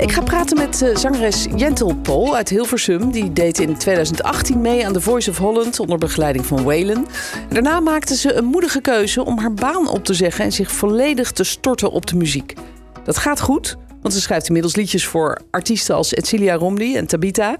Ik ga praten met uh, zangeres Jentel Pol uit Hilversum. Die deed in 2018 mee aan The Voice of Holland onder begeleiding van Waylon. Daarna maakte ze een moedige keuze om haar baan op te zeggen en zich volledig te storten op de muziek. Dat gaat goed, want ze schrijft inmiddels liedjes voor artiesten als Etcilia Romney en Tabita.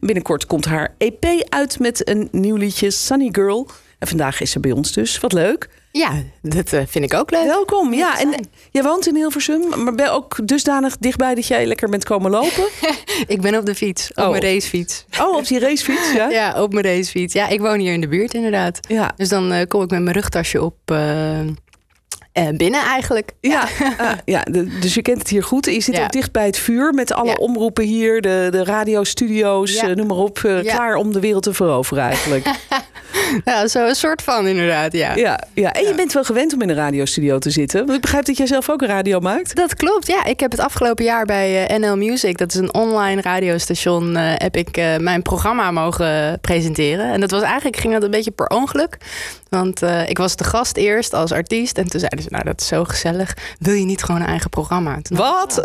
Binnenkort komt haar EP uit met een nieuw liedje, Sunny Girl. En vandaag is ze bij ons dus. Wat leuk. Ja, dat uh, vind ik ook leuk. Welkom. Ja, en jij woont in Hilversum, maar ben ook dusdanig dichtbij dat jij lekker bent komen lopen? ik ben op de fiets, op Oh. mijn racefiets. Oh, op die racefiets, ja? Ja, op mijn racefiets. Ja, ik woon hier in de buurt inderdaad. Ja. Dus dan eh, kom ik met mijn rugtasje op eh, eh, binnen eigenlijk. Ja, ah, ja de- dus je kent het hier goed. Je zit Ja. ook dicht bij het vuur met alle Ja. omroepen hier, de, de radiostudio's, Ja. eh, noem maar op. eh. Klaar om de wereld te veroveren eigenlijk. Ja, zo een soort van inderdaad, ja. ja, ja. En je bent wel gewend om in een radiostudio te zitten. Want ik begrijp dat jij zelf ook een radio maakt. Dat klopt, ja. Ik heb het afgelopen jaar bij eh, NL Music, dat is een online radiostation, heb ik eh, mijn programma mogen presenteren. En dat was eigenlijk, ging dat een beetje per ongeluk. Want eh, ik was de gast eerst als artiest. En toen zeiden ze, nou dat is zo gezellig. Wil je niet gewoon een eigen programma? Toen Wat?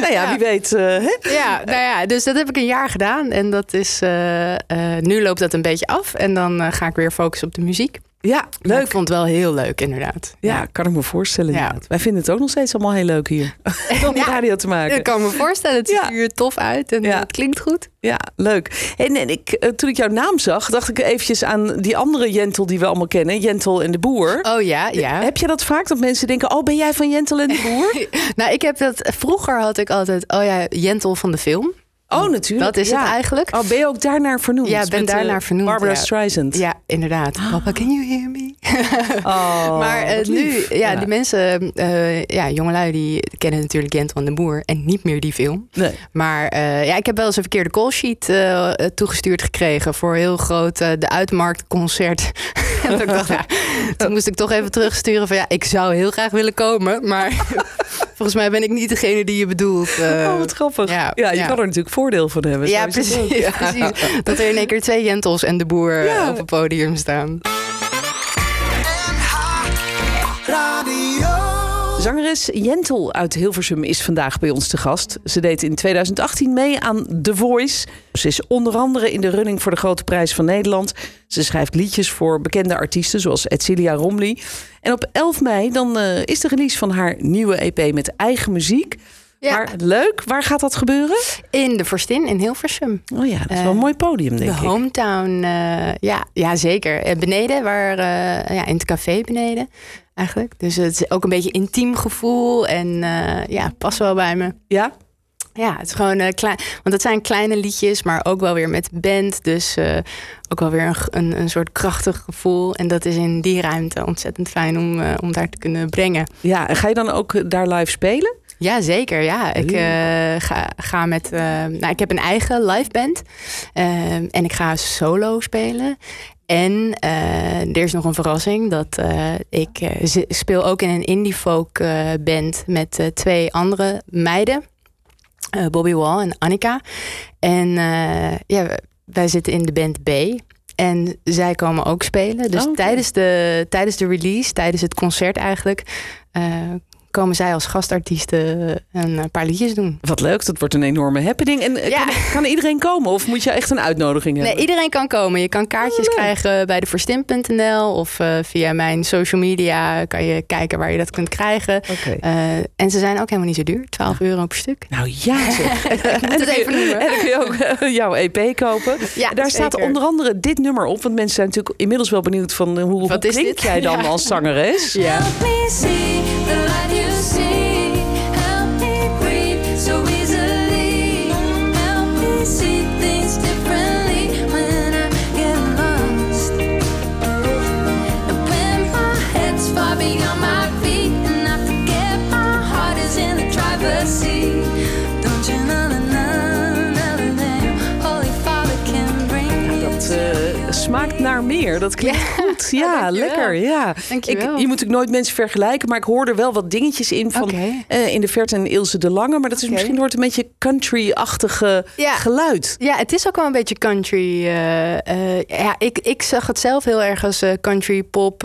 nou ja, wie weet. hè? Ja, nou ja, dus dat heb ik een jaar gedaan. En dat is, eh, nu loopt dat een beetje af. En dan ga ik weer focussen op de muziek. Ja, leuk. Ik vond het wel heel leuk, inderdaad. Ja, kan ik me voorstellen. Ja. Wij vinden het ook nog steeds allemaal heel leuk hier. Om Ja. radio te maken. Ik kan me voorstellen, het ziet er tof uit en Ja. het klinkt goed. Ja, leuk. En, en ik, eh, toen ik jouw naam zag, dacht ik eventjes aan die andere Jentel die we allemaal kennen. Jentel en de Boer. Oh ja, ja. Heb je dat vaak? Dat mensen denken, oh, ben jij van Jentel en de Boer? Nou, ik heb dat. Vroeger had ik altijd. Oh ja, Jentel van de film. Oh, natuurlijk. Dat is ja. het eigenlijk. Oh, ben je ook daarnaar vernoemd? Ja, ik ben Met, eh, daarnaar vernoemd, Barbara ja. Streisand. Ja, inderdaad. Papa, can you hear me? Oh, maar eh, nu, ja, die mensen, eh, ja, jongelui, die kennen natuurlijk Jentel van de Boer en niet meer die film. Nee. Maar ja, ik heb wel eens een verkeerde call sheet toegestuurd gekregen voor heel groot de uitmarktconcert. en toen, ik dacht, ja, toen moest ik toch even terugsturen van ja, ik zou heel graag willen komen, maar volgens mij ben ik niet degene die je bedoelt. eh. Oh, wat grappig. Ja, Ja, je ja. kan er natuurlijk voordeel van hebben. ja, precies, precies. Dat er in één keer twee Jentels en de boer eh, op het podium staan. Zangeres Jentel uit Hilversum is vandaag bij ons te gast. Ze deed in 2018 mee aan The Voice. Ze is onder andere in de running voor de Grote Prijs van Nederland. Ze schrijft liedjes voor bekende artiesten zoals Etcilia Romley. En op 11 mei dan, eh, is de release van haar nieuwe EP met eigen muziek. Ja. Maar leuk, waar gaat dat gebeuren? In de Vorstin in Hilversum. Oh ja, dat is Eh, wel een mooi podium, denk de ik. hometown, eh, ja, ja, zeker. Eh, beneden, waar, eh, ja, in het café beneden eigenlijk. Dus het is ook een beetje intiem gevoel en eh, ja, past wel bij me. Ja? Ja, het is gewoon eh, klein. Want het zijn kleine liedjes, maar ook wel weer met band. Dus eh, ook wel weer een, een, een soort krachtig gevoel. En dat is in die ruimte ontzettend fijn om, om daar te kunnen brengen. Ja, en ga je dan ook daar live spelen? Ja, zeker. Ja, ik ga, ga met. nou, ik heb een eigen live band eh, en ik ga solo spelen. En eh, er is nog een verrassing dat eh, ik eh, speel ook in een indie folk band met twee andere meiden, Bobby Wall en Annika. En ja, wij zitten in de band B. En zij komen ook spelen. Dus Oh, tijdens, de, tijdens de release, tijdens het concert eigenlijk, eh, komen zij als gastartiesten een eh, paar liedjes doen. Wat leuk, dat wordt een enorme happening. En eh, Ja. kan, kan iedereen komen of moet je echt een uitnodiging hebben? Nee, iedereen kan komen. Je kan kaartjes Oh, krijgen bij de verstim.nl of eh, via mijn social media kan je kijken waar je dat kunt krijgen. Oké. Eh, en ze zijn ook helemaal niet zo duur, 12 euro per stuk. Nou ja, zeg. en, het dan kun je- even noemen. en dan kun je ook eh, jouw EP kopen. Ja, Daar staat zeker. onder andere dit nummer op. Want mensen zijn natuurlijk inmiddels wel benieuwd van eh, hoe, hoe Wat is klink dit? jij dan Ja. als zangeres? Ja. Dat klinkt goed. Ja, lekker. Ja. Ik, je moet natuurlijk nooit mensen vergelijken, maar ik hoor er wel wat dingetjes in van eh, in de verte een Ilse de Lange. Maar dat is misschien wordt een beetje country-achtige Ja. geluid. Ja, het is ook wel een beetje country. eh, eh, ja, ik, ik zag het zelf heel erg als country pop.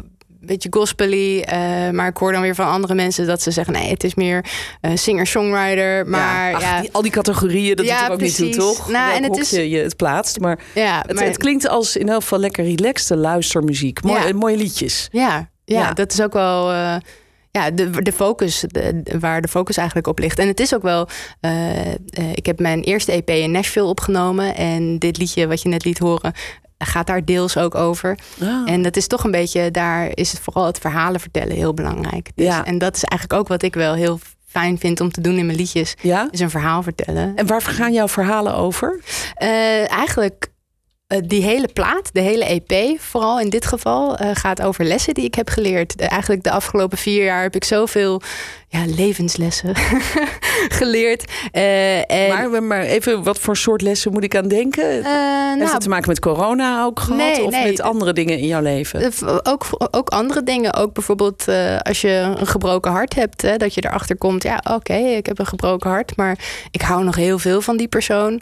Beetje gospely, eh, maar ik hoor dan weer van andere mensen dat ze zeggen: nee, het is meer eh, singer-songwriter. Maar ach, ja, die- al die categorieën, dat Ja, doet er ook niet toe, toch? Nou, en het is- je het plaatst. Maar, ja, het, maar- het klinkt als in elk geval lekker relaxte luistermuziek. Mooi, Ja. eh, Mooie liedjes. Ja, ja, Ja. dat is ook wel ja, de, de focus, de- waar de focus eigenlijk op ligt. En het is ook wel, ik heb mijn eerste EP in Nashville opgenomen. En dit liedje wat je net liet horen, gaat daar deels ook over. Ah. En dat is toch een beetje, daar is het vooral het verhalen vertellen heel belangrijk. Dus, Ja. En dat is eigenlijk ook wat ik wel heel fijn vind om te doen in mijn liedjes. Ja? Is een verhaal vertellen. En waar gaan jouw verhalen over? Eh, eigenlijk eh, die hele plaat, de hele EP, vooral in dit geval, eh, gaat over lessen die ik heb geleerd. De- eigenlijk de afgelopen vier jaar heb ik zoveel ja, levenslessen geleerd. Eh, en, Maar, maar even, wat voor soort lessen moet ik aan denken? eh, Heeft nou, het te maken met corona ook gehad? Nee, of nee. met andere dingen in jouw leven? Eh, Ook, ook andere dingen. Ook bijvoorbeeld eh, als je een gebroken hart hebt. Hè, dat je erachter komt. Ja, oké, ik heb een gebroken hart. Maar ik hou nog heel veel van die persoon.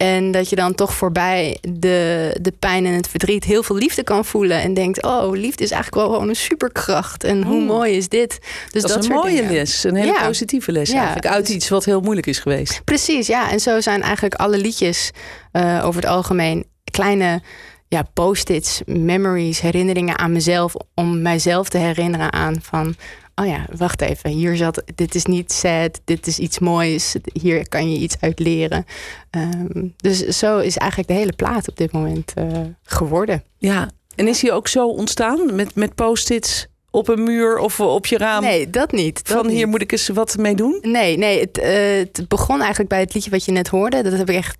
En dat je dan toch voorbij de, de pijn en het verdriet heel veel liefde kan voelen. En denkt, oh, liefde is eigenlijk wel gewoon een superkracht. En hoe Mm. mooi is dit? Dus dat, is een mooie dingen. les. Een hele Ja. positieve les Ja, eigenlijk. Uit dus- iets wat heel moeilijk is geweest. Precies, ja. En zo zijn eigenlijk alle liedjes eh, over het algemeen kleine ja, post-its, memories, herinneringen aan mezelf. Om mijzelf te herinneren aan van... Oh ja, wacht even. Hier zat. Dit is niet sad. Dit is iets moois. Hier kan je iets uit leren. Ehm, dus zo is eigenlijk de hele plaat op dit moment eh, geworden. Ja. En is hij ook zo ontstaan? Met, met post-its op een muur of op je raam? Nee, dat niet. Dat van hier niet. moet ik eens wat mee doen? Nee, nee het, eh, het begon eigenlijk bij het liedje wat je net hoorde. Dat heb ik echt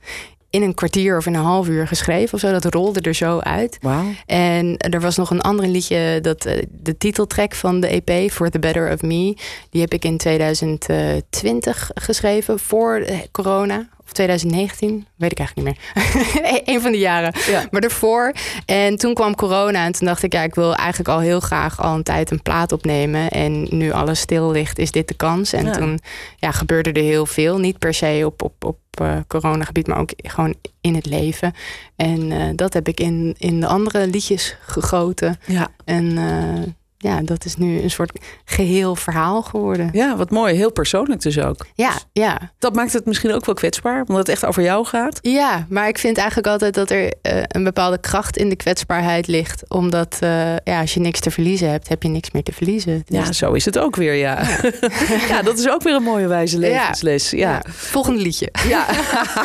in een kwartier of in een half uur geschreven of zo. Dat rolde er zo uit. Wauw. En er was nog een ander liedje, dat, eh, de titeltrack van de EP, For the Better of Me. Die heb ik in 2020 geschreven, voor eh, corona. Of 2019, weet ik eigenlijk niet meer. Eén van die jaren. Ja. Maar daarvoor. En toen kwam corona en toen dacht ik, ja, ik wil eigenlijk al heel graag al een tijd een plaat opnemen. En nu alles stil ligt, is dit de kans. En Ja. toen ja, gebeurde er heel veel. Niet per se op, op, op eh, coronagebied, maar ook gewoon in het leven. En eh, dat heb ik in, in de andere liedjes gegoten. Ja. En eh, ja, dat is nu een soort geheel verhaal geworden. ja, wat mooi. Heel persoonlijk dus ook. Ja, ja. Dat maakt het misschien ook wel kwetsbaar, omdat het echt over jou gaat. Ja, maar ik vind eigenlijk altijd dat er eh, een bepaalde kracht in de kwetsbaarheid ligt. Omdat eh, ja, als je niks te verliezen hebt, heb je niks meer te verliezen. Dus- Ja, zo is het ook weer, ja. Ja, dat is ook weer een mooie wijze levensles. Ja. ja. Volgende liedje. Ja,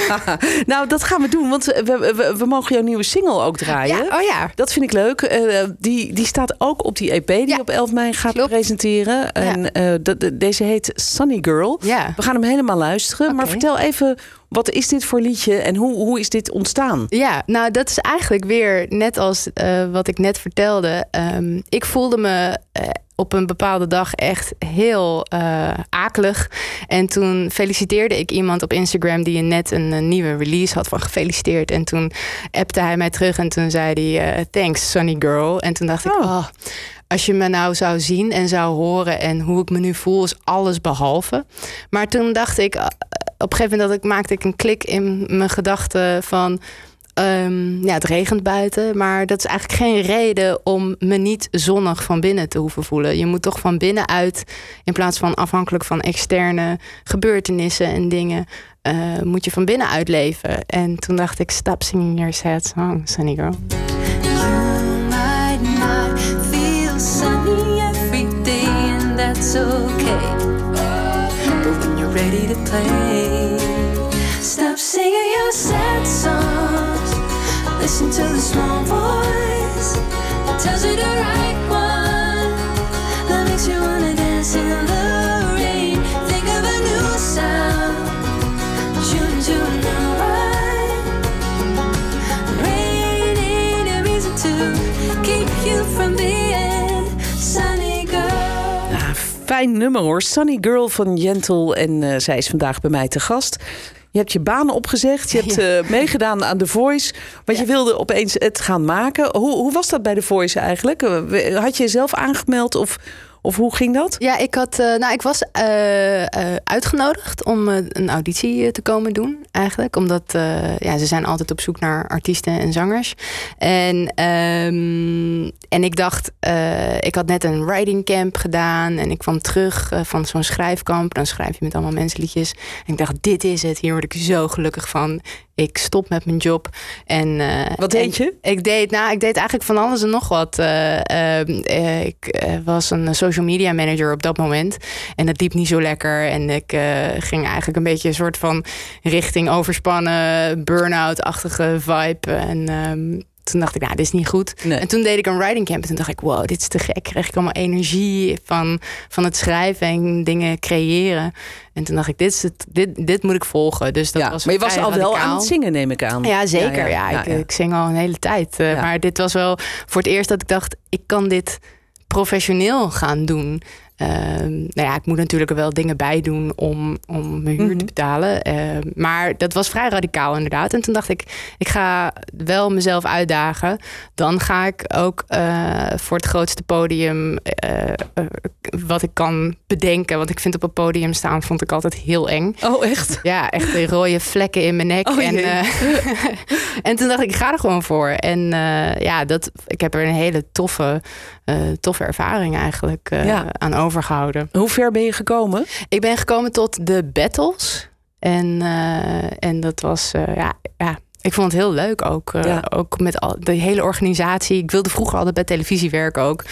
nou dat gaan we doen, want we, we, we mogen jouw nieuwe single ook draaien. Oh ja. Dat vind ik leuk. Eh, die, die staat ook op die EP die Ja, op 11 mei gaat klopt. presenteren. En eh, deze heet Sunny Girl. Ja. We gaan hem helemaal luisteren. Maar vertel even, wat is dit voor liedje en hoe, hoe is dit ontstaan? Ja, nou dat is eigenlijk weer net als eh, wat ik net vertelde. Ehm, ik voelde me eh, op een bepaalde dag echt heel eh, akelig. En toen feliciteerde ik iemand op Instagram die net een, nieuwe release had van gefeliciteerd. En toen appte hij mij terug en toen zei hij thanks Sunny Girl. En toen dacht ik, Oh. oh, als je me nou zou zien en zou horen en hoe ik me nu voel is alles behalve. Maar toen dacht ik, op een gegeven moment dat ik, maakte ik een klik in mijn gedachten van... ehm, ja, het regent buiten, maar dat is eigenlijk geen reden om me niet zonnig van binnen te hoeven voelen. Je moet toch van binnenuit, in plaats van afhankelijk van externe gebeurtenissen en dingen, eh, moet je van binnenuit leven. En toen dacht ik, stop singing your sad song, Sunny Girl. Ready to play, stop singing your sad songs. Listen to the small voice that tells you the right one. That makes you wanna dance in the fijn nummer hoor. Sunny Girl van Jentel. En eh, zij is vandaag bij mij te gast. Je hebt je baan opgezegd. Je hebt eh, meegedaan aan The Voice. Want je wilde opeens het gaan maken. Hoe, hoe was dat bij The Voice eigenlijk? Eh, Had je jezelf aangemeld of, of hoe ging dat? Ja, ik, had, eh, nou, ik was eh, eh, uitgenodigd om een auditie te komen doen, eigenlijk. Omdat ja, ze zijn altijd op zoek naar artiesten en zangers. En, ehm, en ik dacht, ik had net een writing camp gedaan. En ik kwam terug van zo'n schrijfkamp. Dan schrijf je met allemaal mensen liedjes. En ik dacht, dit is het. Hier word ik zo gelukkig van. Ik stop met mijn job. En, eh, Wat deed je? Ik deed, nou, ik deed eigenlijk van alles en nog wat. Eh, ehm, eh, ik was een social media manager op dat moment. En dat liep niet zo lekker. En ik ging eigenlijk een beetje een soort van richting overspannen, burn-out-achtige vibe. En ehm, toen dacht ik, nou, dit is niet goed. Nee. En toen deed ik een writing camp. En toen dacht ik, wow, dit is te gek. Kreeg ik allemaal energie van, van het schrijven en dingen creëren. En toen dacht ik, dit, is het, dit, dit moet ik volgen. Dus dat ja, was maar je was al wel aan het zingen, neem ik aan. Ja, zeker. Ja, ik, ik zing al een hele tijd. Eh. Maar dit was wel voor het eerst dat ik dacht, ik kan dit professioneel gaan doen. Ehm, nou ja, ik moet natuurlijk er wel dingen bij doen om, om mijn huur Mhm. te betalen. Ehm, maar dat was vrij radicaal inderdaad. En toen dacht ik, ik ga wel mezelf uitdagen. Dan ga ik ook eh, voor het grootste podium eh, eh, wat ik kan bedenken. Want ik vind op een podium staan vond ik altijd heel eng. Oh, echt? Ja, echt de rode vlekken in mijn nek. Oh, en, en toen dacht ik, ik ga er gewoon voor. En ja, dat, ik heb er een hele toffe, eh, toffe ervaring eigenlijk eh, Ja. aan overgehouden. Hoe ver ben je gekomen? Ik ben gekomen tot de battles. En, eh, en dat was, ja, ja, ik vond het heel leuk ook. eh, Ja. Ook met al, de hele organisatie. Ik wilde vroeger altijd bij televisie werken ook.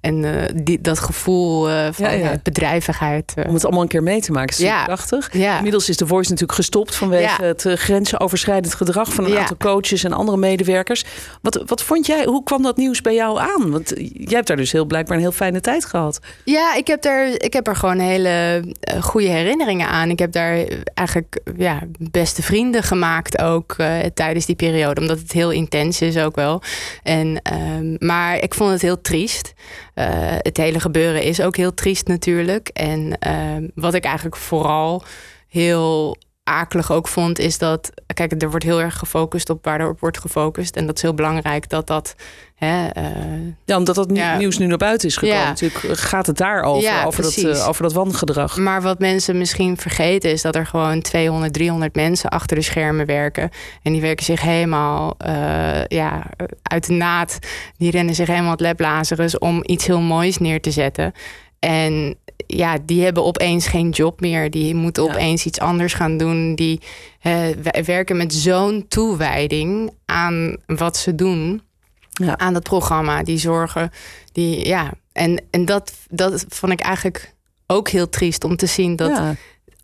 En eh, die, dat gevoel eh, van Ja, ja. bedrijvigheid. Om het allemaal een keer mee te maken. is Ja. prachtig. ja. Inmiddels is de Voice natuurlijk gestopt vanwege het grensoverschrijdend gedrag van een aantal coaches en andere medewerkers. Wat, wat vond jij, hoe kwam dat nieuws bij jou aan? Want jij hebt daar dus heel blijkbaar een heel fijne tijd gehad. Ja, ik heb, er, ik heb er gewoon hele goede herinneringen aan. Ik heb daar eigenlijk ja, beste vrienden gemaakt ook eh, tijdens die periode. Omdat het heel intens is ook wel. En, ehm, maar ik vond het heel triest. Eh, het hele gebeuren is ook heel triest natuurlijk. En ehm, wat ik eigenlijk vooral heel akelig ook vond, is dat... Kijk, er wordt heel erg gefocust op waar er op wordt gefocust. En dat is heel belangrijk dat dat... Hè, eh, Ja, omdat dat Ja. nieuws nu naar buiten is gekomen. Ja. Natuurlijk eh, gaat het daarover, Ja, over, dat, eh, over dat wangedrag. Maar wat mensen misschien vergeten is dat er gewoon 200, 300 mensen achter de schermen werken. En die werken zich helemaal ja, uit de naad. Die rennen zich helemaal het Lazarus om iets heel moois neer te zetten. En ja, die hebben opeens geen job meer. Die moeten Ja. opeens iets anders gaan doen. Die eh, werken met zo'n toewijding aan wat ze doen Ja. aan dat programma. Die zorgen, die ja. En, en dat, dat vond ik eigenlijk ook heel triest om te zien dat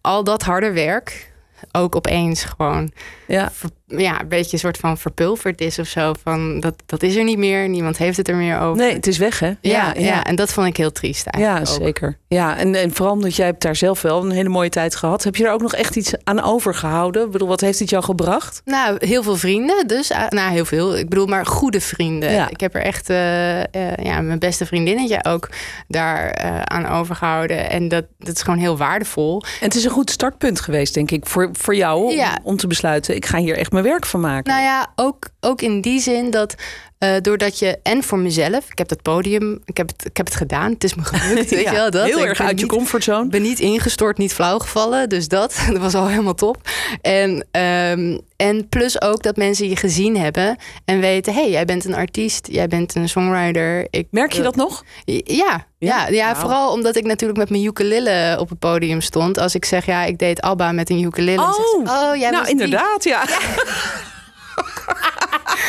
al dat harde werk ook opeens gewoon Ja. ver- ja, een beetje een soort van verpulverd is of zo. Van dat, dat is er niet meer, niemand heeft het er meer over. Nee, het is weg hè? ja, ja, en dat vond ik heel triest Ja, eigenlijk. ook. zeker. Ja, en, en vooral omdat jij hebt daar zelf wel een hele mooie tijd gehad. Heb je er ook nog echt iets aan overgehouden? Ik bedoel, wat heeft het jou gebracht? Nou, heel veel vrienden, dus nou heel veel. Ik bedoel, maar goede vrienden. Ja. Ik heb er echt, eh, eh, ja, mijn beste vriendinnetje ook daar eh, aan overgehouden. En dat, dat is gewoon heel waardevol. En het is een goed startpunt geweest, denk ik, voor, voor jou. Ja. Om, om te besluiten, ik ga hier echt mijn werk van maken. Nou ja, ook, ook in die zin dat eh, doordat je en voor mezelf, ik heb dat podium, ik heb het, ik heb het gedaan, het is me gelukt, weet Ja, je wel dat? heel Ik erg uit je comfortzone. Ben niet ingestort, niet flauw gevallen. Dus dat, dat was al helemaal top. En, ehm, en plus ook dat mensen je gezien hebben en weten: hé, hey, jij bent een artiest, jij bent een songwriter. Ik, Merk je dat nog? Ja, ja, Ja? ja, vooral omdat ik natuurlijk met mijn ukulele op het podium stond. Als ik zeg, ja, ik deed Abba met een ukulele. zegt ze, Oh, oh jij nou, die. inderdaad, ja.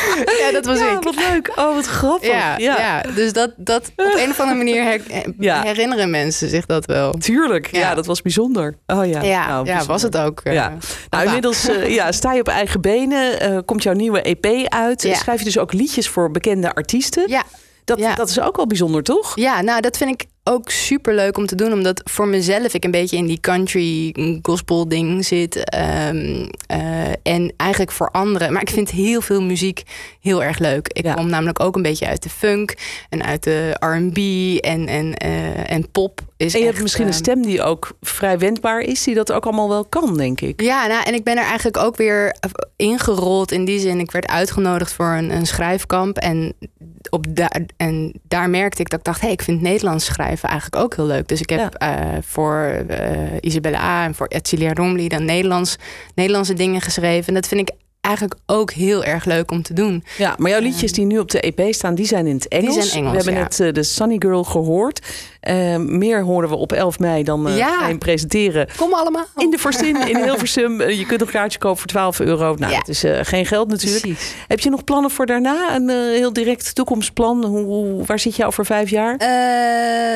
Ja, dat was ja, ik. wat leuk. Oh, wat grappig. Ja, ja. dus dat, dat op een of andere manier her- Ja. herinneren mensen zich dat wel. Tuurlijk. Ja. Dat was bijzonder. Oh ja, Ja, Nou, bijzonder. was het ook. eh, Ja. Nou, inmiddels eh, ja, sta je op eigen benen. eh, komt jouw nieuwe EP uit. Schrijf je dus ook liedjes voor bekende artiesten. Ja, Dat, Ja. dat is ook wel bijzonder, toch? Ja, nou, dat vind ik ook super leuk om te doen. Omdat voor mezelf ik een beetje in die country gospel ding zit. Ehm, eh, en eigenlijk voor anderen. Maar ik vind heel veel muziek heel erg leuk. Ik Ja. kom namelijk ook een beetje uit de funk en uit de R&B en, en, eh, en pop. Is En je hebt echt, misschien een ehm, stem die ook vrij wendbaar is, die dat ook allemaal wel kan, denk ik. Ja, nou, en ik ben er eigenlijk ook weer ingerold in die zin. Ik werd uitgenodigd voor een, een schrijfkamp. En, op da en daar merkte ik dat ik dacht... hé, hey, ik vind Nederlands schrijven eigenlijk ook heel leuk. Dus ik heb eh, voor eh Isabella A. en voor Etcilia Romli... dan Nederlands, Nederlandse dingen geschreven. En dat vind ik eigenlijk ook heel erg leuk om te doen. Ja, maar jouw liedjes die nu op de EP staan, die zijn in het Engels. zijn Engels, we hebben ja. net eh, de Sunny Girl gehoord. Eh, meer horen we op 11 mei dan eh Ja. presenteren. Kom allemaal. In de Forstin in Hilversum. Eh, je kunt een kaartje kopen voor 12 euro. Nou, Ja. dat is eh, geen geld natuurlijk. Precies. Heb je nog plannen voor daarna? Een heel direct toekomstplan? Hoe, hoe- waar zit je over vijf jaar?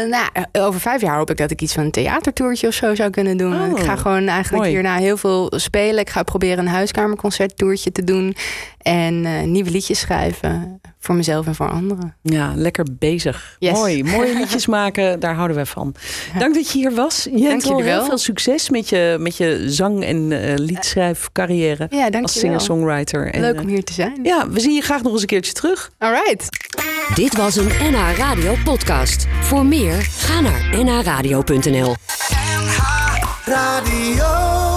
Nou, over vijf jaar hoop ik dat ik iets van een theatertoertje of zo zou kunnen doen. Oh, ik ga gewoon eigenlijk mooi. hierna heel veel spelen. Ik ga proberen een huiskamerconcerttoertje te doen. En nieuwe liedjes schrijven. Voor mezelf en voor anderen. Ja, lekker bezig. Yes. Mooi. Mooie liedjes maken, daar houden wij van. Dank dat je hier was. Jentel, jullie wel. heel veel succes met je, met je zang- en eh liedschrijfcarrière Ja, dank als je wel. singer-songwriter. En, Leuk eh, om hier te zijn. Ja, we zien je graag nog eens een keertje terug. All right. Dit was een NH Radio podcast. Voor meer, ga naar nhradio.nl. Radio.